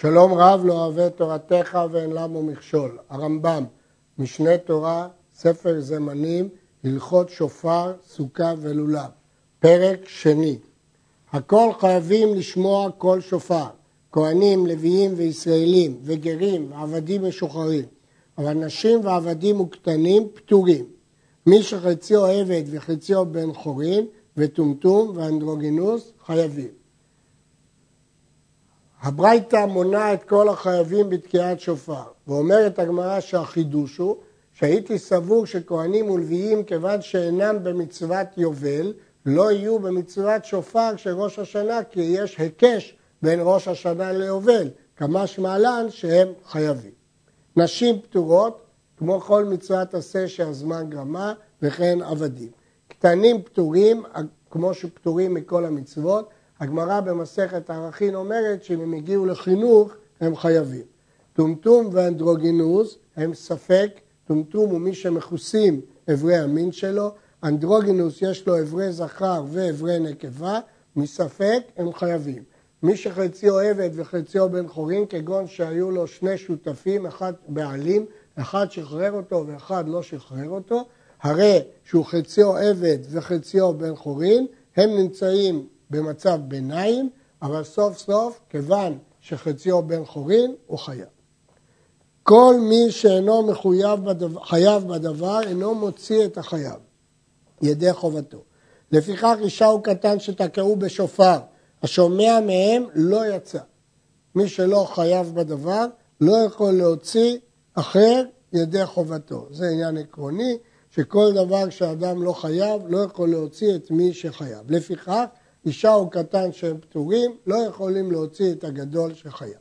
שלום רב לא אוהב תורתך ואין למו מכשול. הרמב"ם, משנה תורה, ספר זמנים, הלכות שופר, סוכה ולולב. פרק שני. הכל חייבים לשמוע קול שופר. כהנים, לוויים וישראלים, וגרים, ועבדים משוחררים. אבל נשים ועבדים וקטנים פטורים. מי שחציו עבד וחציו בן חורין וטומטום ואנדרוגינוס חייבים. הברייתא מונה את כל החייבים בתקיעת שופר, ואומרת הגמרא שהחידוש הוא שהייתי סבור שכהנים ולוויים כיוון שאינם במצוות יובל לא יהיו במצוות שופר של ראש השנה כי יש היקש בין ראש השנה ליובל, כמה שמעלן שהם חייבים. נשים פטורות כמו כל מצוות עשה שהזמן גרמה וכן עבדים. קטנים פטורים כמו שפטורים מכל המצוות הגמרא במסכת ערכין אומרת שאם הם הגיעו לחינוך הם חייבים. טומטום ואנדרוגינוס הם ספק, טומטום הוא מי שמכוסים אברי המין שלו, אנדרוגינוס יש לו אברי זכר ואברי נקבה, מספק הם חייבים. מי שחציו עבד וחציו בן חורין, כגון שהיו לו שני שותפים, אחד בעלים, אחד שחרר אותו ואחד לא שחרר אותו, הרי שהוא חציו עבד וחציו בן חורין, הם נמצאים במצב ביניים, אבל סוף סוף, כיוון שחציו בן חורין, הוא חייב. כל מי שאינו מחויב בדבר, חייב בדבר, אינו מוציא את החייב, ידי חובתו. לפיכך אישה הוא קטן שתקעו בשופר, השומע מהם לא יצא. מי שלא חייב בדבר, לא יכול להוציא אחר ידי חובתו. זה עניין עקרוני, שכל דבר שאדם לא חייב, לא יכול להוציא את מי שחייב. לפיכך, אישה או קטן שהם פטורים, לא יכולים להוציא את הגדול שחייב.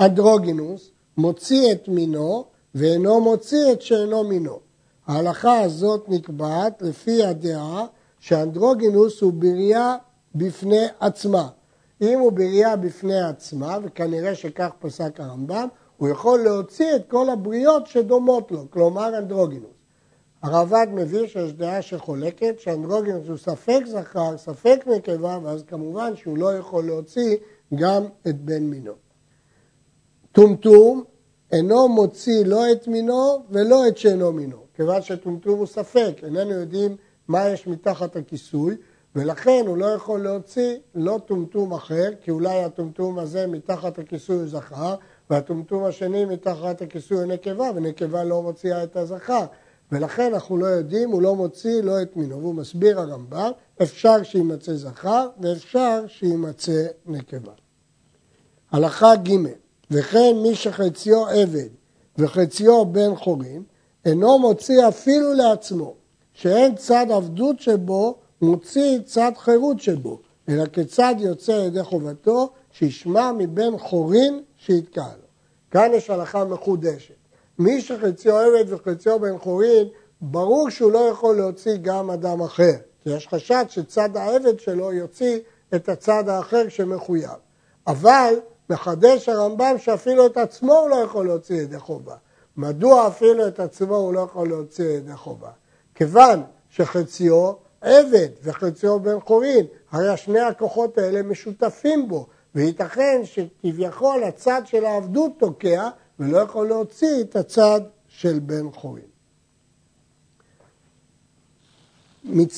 אנדרוגינוס מוציא את מינו ואינו מוציא את שאינו מינו. ההלכה הזאת נקבעת לפי הדעה שאנדרוגינוס הוא בריאה בפני עצמה. אם הוא בריאה בפני עצמה, וכנראה שכך פסק הרמב"ם, הוא יכול להוציא את כל הבריות שדומות לו, כלומר אנדרוגינוס. הרעב"ד מביא שיש דעה שחולקת שאנדרוגינוס הוא ספק זכר, ספק נקבה, ואז כמובן שהוא לא יכול להוציא גם את בן מינו. טומטום אינו מוציא לא את מינו ולא את שאינו מינו, כיוון שטומטום הוא ספק, איננו יודעים מה יש מתחת הכיסוי, ולכן הוא לא יכול להוציא לא טומטום אחר, כי אולי הטומטום הזה מתחת הכיסוי הוא זכר, והטומטום השני מתחת הכיסוי הוא נקבה, ונקבה לא מוציאה את הזכר. ולכן אנחנו לא יודעים, הוא לא מוציא לא את מינו. והוא מסביר הרמב"ם, אפשר שימצא זכר ואפשר שימצא נקבה. הלכה ג' וכן מי שחציו עבד וחציו בן חורין, אינו מוציא אפילו לעצמו, שאין צד עבדות שבו מוציא צד חירות שבו, אלא כיצד יוצא ידי חובתו, שישמע מבן חורין שיתקע לו. כאן יש הלכה מחודשת. מי שחציו עבד וחציו בן חורין, ברור שהוא לא יכול להוציא גם אדם אחר, כי יש חשד שצד העבד שלו יוציא את הצד האחר שמחויב. אבל מחדש הרמב"ם שאפילו את עצמו הוא לא יכול להוציא ידי חובה. מדוע אפילו את עצמו הוא לא יכול להוציא ידי חובה? כיוון שחציו עבד וחציו בן חורין, הרי שני הכוחות האלה משותפים בו, וייתכן שכביכול הצד של העבדות תוקע ולא יכול להוציא את הצד של בן חורין.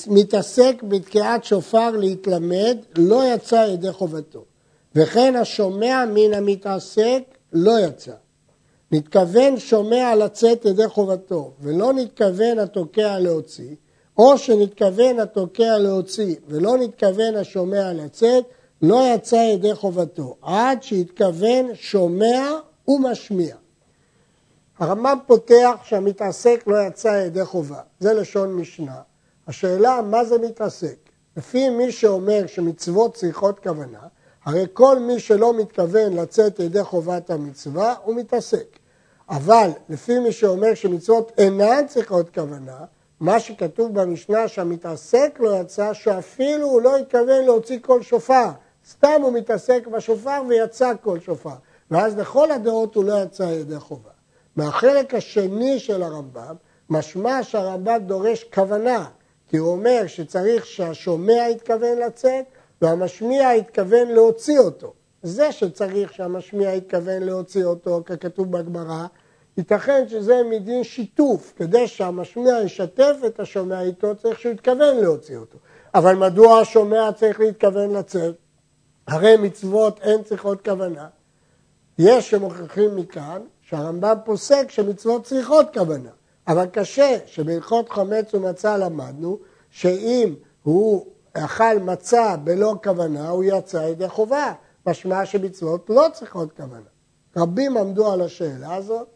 מתעסק בתקיעת שופר להתלמד, לא יצא ידי חובתו. וכן השומע מן המתעסק לא יצא. נתכוון שומע לצאת ידי חובתו, ולא נתכוון התוקע להוציא, או שנתכוון התוקע להוציא, ולא נתכוון השומע לצאת, לא יצא ידי חובתו, עד שהתכוון שומע ומשמיע. הרמב"ם פותח שהמתעסק לא יצא ידי חובה, זה לשון משנה. השאלה מה זה מתעסק? לפי מי שאומר שמצוות צריכות כוונה, הרי כל מי שלא מתכוון לצאת ידי חובת המצווה, הוא מתעסק. אבל לפי מי שאומר שמצוות אינן צריכות כוונה, מה שכתוב במשנה שהמתעסק לא יצא, שאפילו הוא לא התכוון להוציא כל שופר. סתם הוא מתעסק בשופר ויצא כל שופר. ואז לכל הדעות הוא לא יצא ידי חובה. מהחלק השני של הרמב"ם, משמע שהרמב"ם דורש כוונה, כי הוא אומר שצריך שהשומע יתכוון לצאת והמשמיע יתכוון להוציא אותו. זה שצריך שהמשמיע יתכוון להוציא אותו, ככתוב בגמרא, ייתכן שזה מדין שיתוף, כדי שהמשמיע ישתף את השומע איתו, צריך שהוא יתכוון להוציא אותו. אבל מדוע השומע צריך להתכוון לצאת? הרי מצוות אין צריכות כוונה. יש שמוכיחים מכאן שהרמב"ם פוסק שמצוות צריכות כוונה, אבל קשה שבהלכות חמץ ומצה למדנו שאם הוא אכל מצה בלא כוונה, הוא יצא ידי חובה. משמע שמצוות לא צריכות כוונה. רבים עמדו על השאלה הזאת.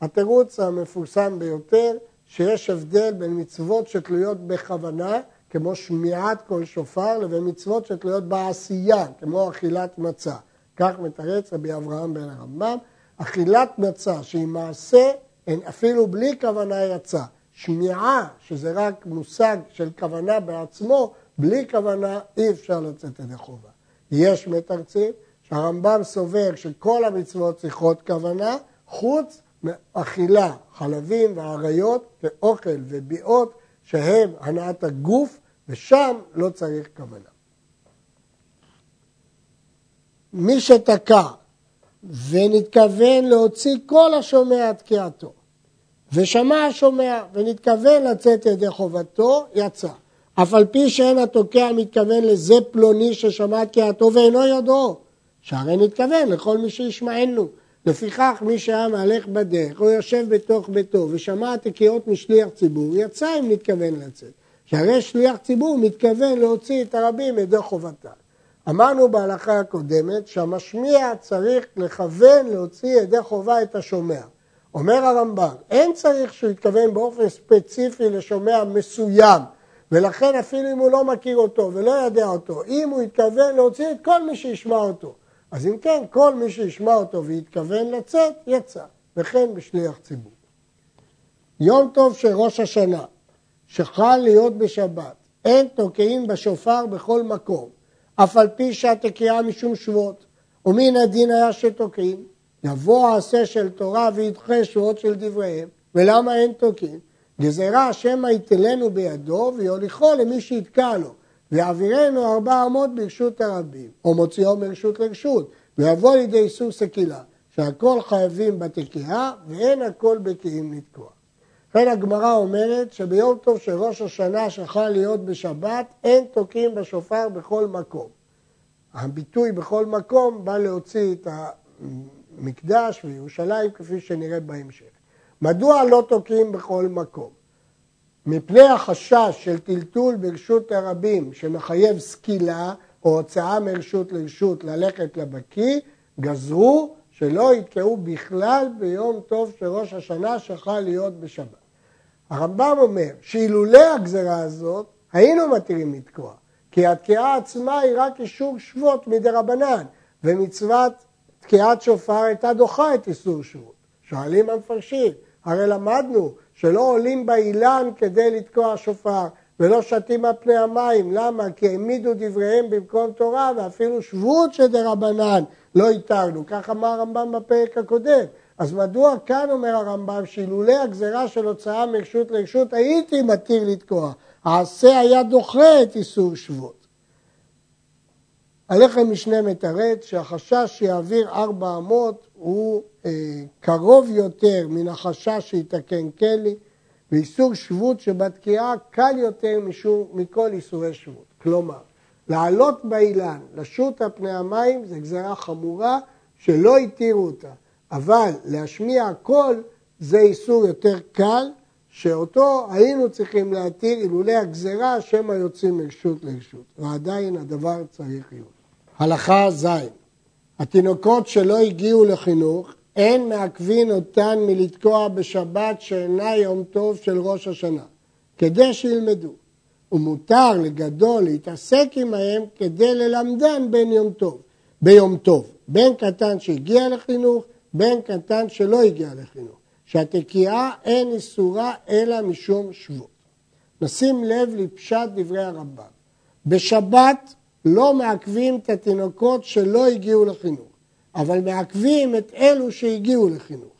התירוץ המפורסם ביותר, שיש הבדל בין מצוות שתלויות בכוונה, כמו שמיעת כל שופר, לבין מצוות שתלויות בעשייה, כמו אכילת מצה. כך מתרץ רבי אברהם בן הרמב"ם. אכילת מצה שהיא מעשה, אין אפילו בלי כוונה יצא. שמיעה, שזה רק מושג של כוונה בעצמו, בלי כוונה אי אפשר לצאת ידי חובה. יש מתרצים שהרמב"ם סובר שכל המצוות צריכות כוונה, חוץ מאכילה, חלבים ואריות ואוכל וביאות, שהם הנעת הגוף, ושם לא צריך כוונה. מי שתקע ונתכוון להוציא כל השומע תקיעתו, ושמע השומע ונתכוון לצאת ידי חובתו, יצא. אף על פי שאין התוקע מתכוון לזה פלוני ששמע תקיעתו ואינו יודעו, שהרי נתכוון לכל מי שישמענו. לפיכך מי שהיה מהלך בדרך או יושב בתוך ביתו ושמע תקיעות משליח ציבור, יצא אם נתכוון לצאת. שהרי שליח ציבור מתכוון להוציא את הרבים ידי חובתם. אמרנו בהלכה הקודמת שהמשמיע צריך לכוון להוציא ידי חובה את השומע. אומר הרמב"ם, אין צריך שהוא יתכוון באופן ספציפי לשומע מסוים, ולכן אפילו אם הוא לא מכיר אותו ולא יודע אותו, אם הוא יתכוון להוציא את כל מי שישמע אותו. אז אם כן, כל מי שישמע אותו ויתכוון לצאת, יצא, וכן בשליח ציבור. יום טוב של ראש השנה, שחל להיות בשבת, אין תוקעים בשופר בכל מקום, אף על פי שהתקיעה משום שבועות, ומן הדין היה שתוקעים, יבוא העשה של תורה וידחה שבועות של דבריהם, ולמה אין תוקעים? גזירה שמא יתלנו בידו ויוליכו למי שיתקע לו, ויעבירנו ארבע אמות ברשות הרבים, או מוציאו מרשות לרשות, ויבוא לידי איסור סקילה, שהכל חייבים בתקיעה ואין הכל בקיאים לתקוע. לכן הגמרא אומרת שביום טוב של ראש השנה שחל להיות בשבת, אין תוקעים בשופר בכל מקום. הביטוי בכל מקום בא להוציא את המקדש וירושלים כפי שנראה בהמשך. מדוע לא תוקעים בכל מקום? מפני החשש של טלטול ברשות הרבים שמחייב סקילה או הוצאה מרשות לרשות ללכת לבקיא, גזרו שלא יתקעו בכלל ביום טוב של ראש השנה שחל להיות בשבת. הרמב"ם אומר שאילולא הגזרה הזאת, היינו מתירים לתקוע, כי התקיעה עצמה היא רק אישור שבות מדי רבנן, ומצוות תקיעת שופר הייתה דוחה את איסור שבות. שואלים המפרשים, הרי למדנו שלא עולים באילן כדי לתקוע שופר, ולא שתים על פני המים. למה? כי העמידו דבריהם במקום תורה, ואפילו שבות שדרבנן לא התרנו. כך אמר הרמב"ם בפרק הקודם. אז מדוע כאן אומר הרמב"ם שאילולא הגזרה של הוצאה מרשות לרשות הייתי מתיר לתקוע. העשה היה דוחה את איסור שבות. הלחם משנה מתרץ שהחשש שיעביר ארבע אמות הוא אה, קרוב יותר מן החשש שיתקן כלי, ואיסור שבות שבתקיעה קל יותר משום, מכל איסורי שבות. כלומר, לעלות באילן, לשוט על פני המים, זה גזרה חמורה שלא התירו אותה. אבל להשמיע קול זה איסור יותר קל, שאותו היינו צריכים להתיר אילולא הגזרה שמא יוצאים מרשות לרשות. ועדיין הדבר צריך להיות. הלכה ז' התינוקות שלא הגיעו לחינוך, אין מעכבין אותן מלתקוע בשבת שאינה יום טוב של ראש השנה, כדי שילמדו. ומותר לגדול להתעסק עמהם כדי ללמדן בין יום טוב, ביום טוב, בין קטן שהגיע לחינוך בן קטן שלא הגיע לחינוך, שהתקיעה אין איסורה אלא משום שבות. נשים לב לפשט דברי הרמב"ם. בשבת לא מעכבים את התינוקות שלא הגיעו לחינוך, אבל מעכבים את אלו שהגיעו לחינוך.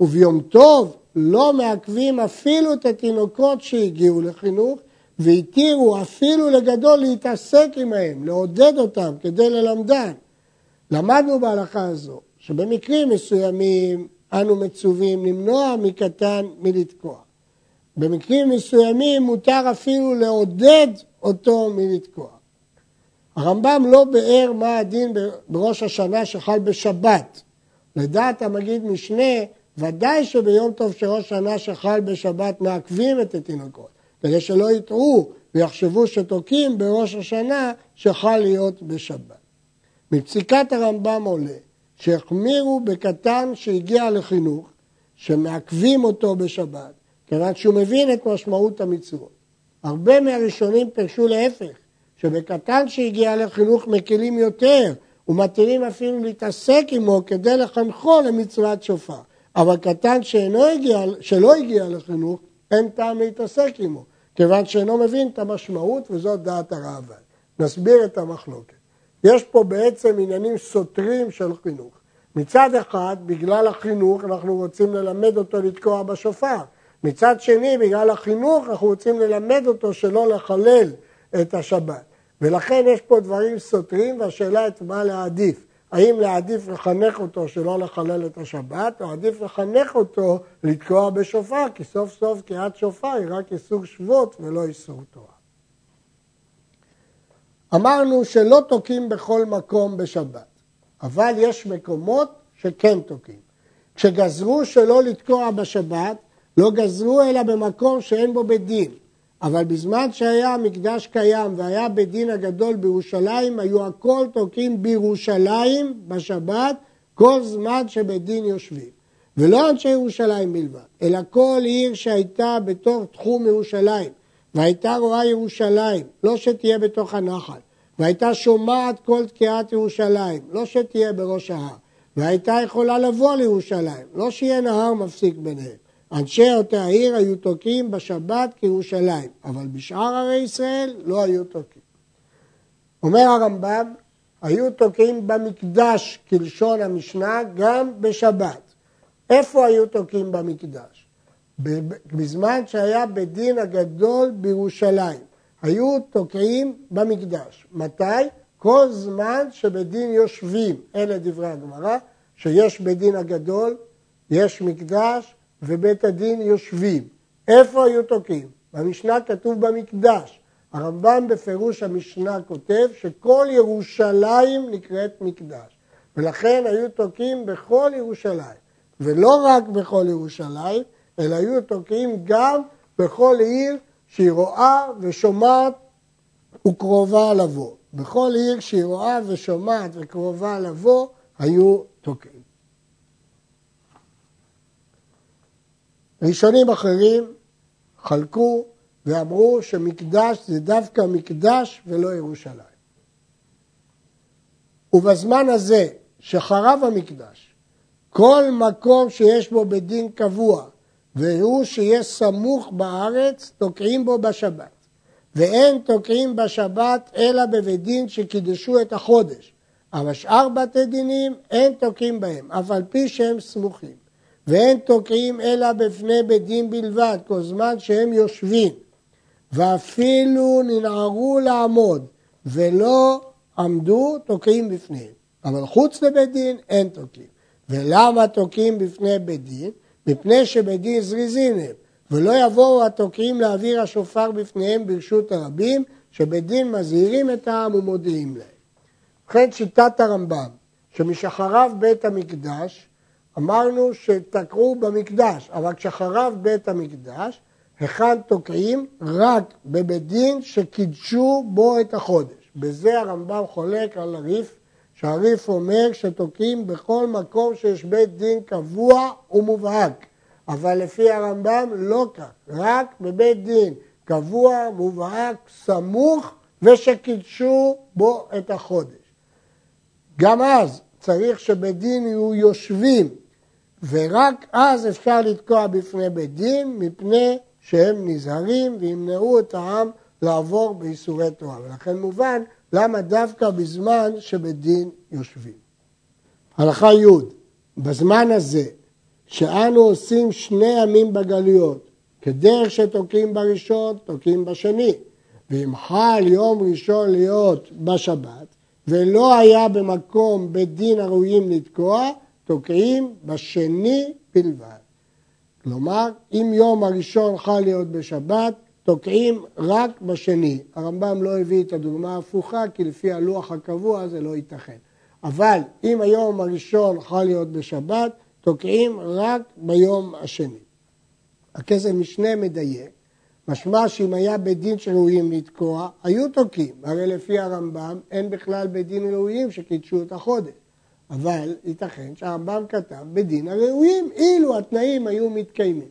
וביום טוב לא מעכבים אפילו את התינוקות שהגיעו לחינוך, והתירו אפילו לגדול להתעסק עמהם, לעודד אותם כדי ללמדן. למדנו בהלכה הזו שבמקרים מסוימים אנו מצווים למנוע מקטן מלתקוע. במקרים מסוימים מותר אפילו לעודד אותו מלתקוע. הרמב"ם לא ביאר מה הדין בראש השנה שחל בשבת. לדעת המגיד משנה, ודאי שביום טוב של ראש שנה שחל בשבת מעכבים את התינוקות, כדי שלא יטעו ויחשבו שתוקעים בראש השנה שחל להיות בשבת. מפסיקת הרמב"ם עולה שהחמירו בקטן שהגיע לחינוך, שמעכבים אותו בשבת, כיוון שהוא מבין את משמעות המצוות. הרבה מהראשונים פירשו להפך, שבקטן שהגיע לחינוך מקלים יותר, ומתירים אפילו להתעסק עמו כדי לחנכו למצוות שופר. אבל קטן הגיע, שלא הגיע לחינוך, אין טעם להתעסק עמו, כיוון שאינו מבין את המשמעות וזאת דעת הראב"ד. נסביר את המחלוקת. יש פה בעצם עניינים סותרים של חינוך. מצד אחד, בגלל החינוך אנחנו רוצים ללמד אותו לתקוע בשופר. מצד שני, בגלל החינוך אנחנו רוצים ללמד אותו שלא לחלל את השבת. ולכן יש פה דברים סותרים, והשאלה את מה להעדיף. האם להעדיף לחנך אותו שלא לחלל את השבת, או עדיף לחנך אותו לתקוע בשופר, כי סוף סוף תקיעת שופר היא רק איסור שבות ולא איסור תורה. אמרנו שלא תוקעים בכל מקום בשבת, אבל יש מקומות שכן תוקעים. כשגזרו שלא לתקוע בשבת, לא גזרו אלא במקום שאין בו בית דין. אבל בזמן שהיה המקדש קיים והיה בית דין הגדול בירושלים, היו הכל תוקעים בירושלים בשבת כל זמן שבית דין יושבים. ולא אנשי ירושלים בלבד, אלא כל עיר שהייתה בתוך תחום ירושלים, והייתה רואה ירושלים, לא שתהיה בתוך הנחל, והייתה שומעת כל תקיעת ירושלים, לא שתהיה בראש ההר, והייתה יכולה לבוא לירושלים, לא שיהיה נהר מפסיק ביניהם. אנשי אותה העיר היו תוקעים בשבת כירושלים, אבל בשאר ערי ישראל לא היו תוקעים. אומר הרמב"ם, היו תוקעים במקדש כלשון המשנה גם בשבת. איפה היו תוקעים במקדש? בזמן שהיה בית דין הגדול בירושלים. היו תוקעים במקדש. מתי? כל זמן שבית דין יושבים. אלה דברי הגמרא, שיש בית דין הגדול, יש מקדש, ובית הדין יושבים. איפה היו תוקעים? במשנה כתוב במקדש. הרמב"ם בפירוש המשנה כותב שכל ירושלים נקראת מקדש. ולכן היו תוקעים בכל ירושלים. ולא רק בכל ירושלים, אלא היו תוקעים גם בכל עיר שהיא רואה ושומעת וקרובה לבוא. בכל עיר שהיא רואה ושומעת וקרובה לבוא, היו תוקעים. ראשונים אחרים חלקו ואמרו שמקדש זה דווקא מקדש ולא ירושלים. ובזמן הזה שחרב המקדש, כל מקום שיש בו בית דין קבוע והוא שיהיה סמוך בארץ, תוקעים בו בשבת. ואין תוקעים בשבת אלא בבית דין שקידשו את החודש. אבל שאר בתי דינים אין תוקעים בהם, אף על פי שהם סמוכים. ואין תוקעים אלא בפני בית דין בלבד, כל זמן שהם יושבים. ואפילו ננערו לעמוד ולא עמדו, תוקעים בפניהם. אבל חוץ לבית דין אין תוקעים. ולמה תוקעים בפני בית דין? מפני שבית דין זריזים הם, ולא יבואו התוקעים להעביר השופר בפניהם ברשות הרבים, שבית דין מזהירים את העם ומודיעים להם. ובכן שיטת הרמב"ם, שמשחריו בית המקדש אמרנו שתקעו במקדש, אבל כשחרב בית המקדש, היכן תוקעים? רק בבית דין שקידשו בו את החודש. בזה הרמב"ם חולק על הריף, שהריף אומר שתוקעים בכל מקום שיש בית דין קבוע ומובהק. אבל לפי הרמב"ם לא כך, רק בבית דין קבוע, מובהק, סמוך, ושקידשו בו את החודש. גם אז צריך שבית דין יהיו יושבים ורק אז אפשר לתקוע בפני בית דין, מפני שהם נזהרים וימנעו את העם לעבור בייסורי תורה. ולכן מובן למה דווקא בזמן שבית דין יושבים. הלכה י' בזמן הזה שאנו עושים שני ימים בגלויות, כדרך שתוקעים בראשון, תוקעים בשני. ואם חל יום ראשון להיות בשבת, ולא היה במקום בית דין הראויים לתקוע, תוקעים בשני בלבד. כלומר, אם יום הראשון חל להיות בשבת, תוקעים רק בשני. הרמב"ם לא הביא את הדוגמה ההפוכה, כי לפי הלוח הקבוע זה לא ייתכן. אבל אם היום הראשון חל להיות בשבת, תוקעים רק ביום השני. הכסף משנה מדייק, משמע שאם היה בית דין שראויים לתקוע, היו תוקעים. הרי לפי הרמב"ם אין בכלל בית דין ראויים שקידשו את החודש. אבל ייתכן שהרמב"ם כתב בדין הראויים, אילו התנאים היו מתקיימים.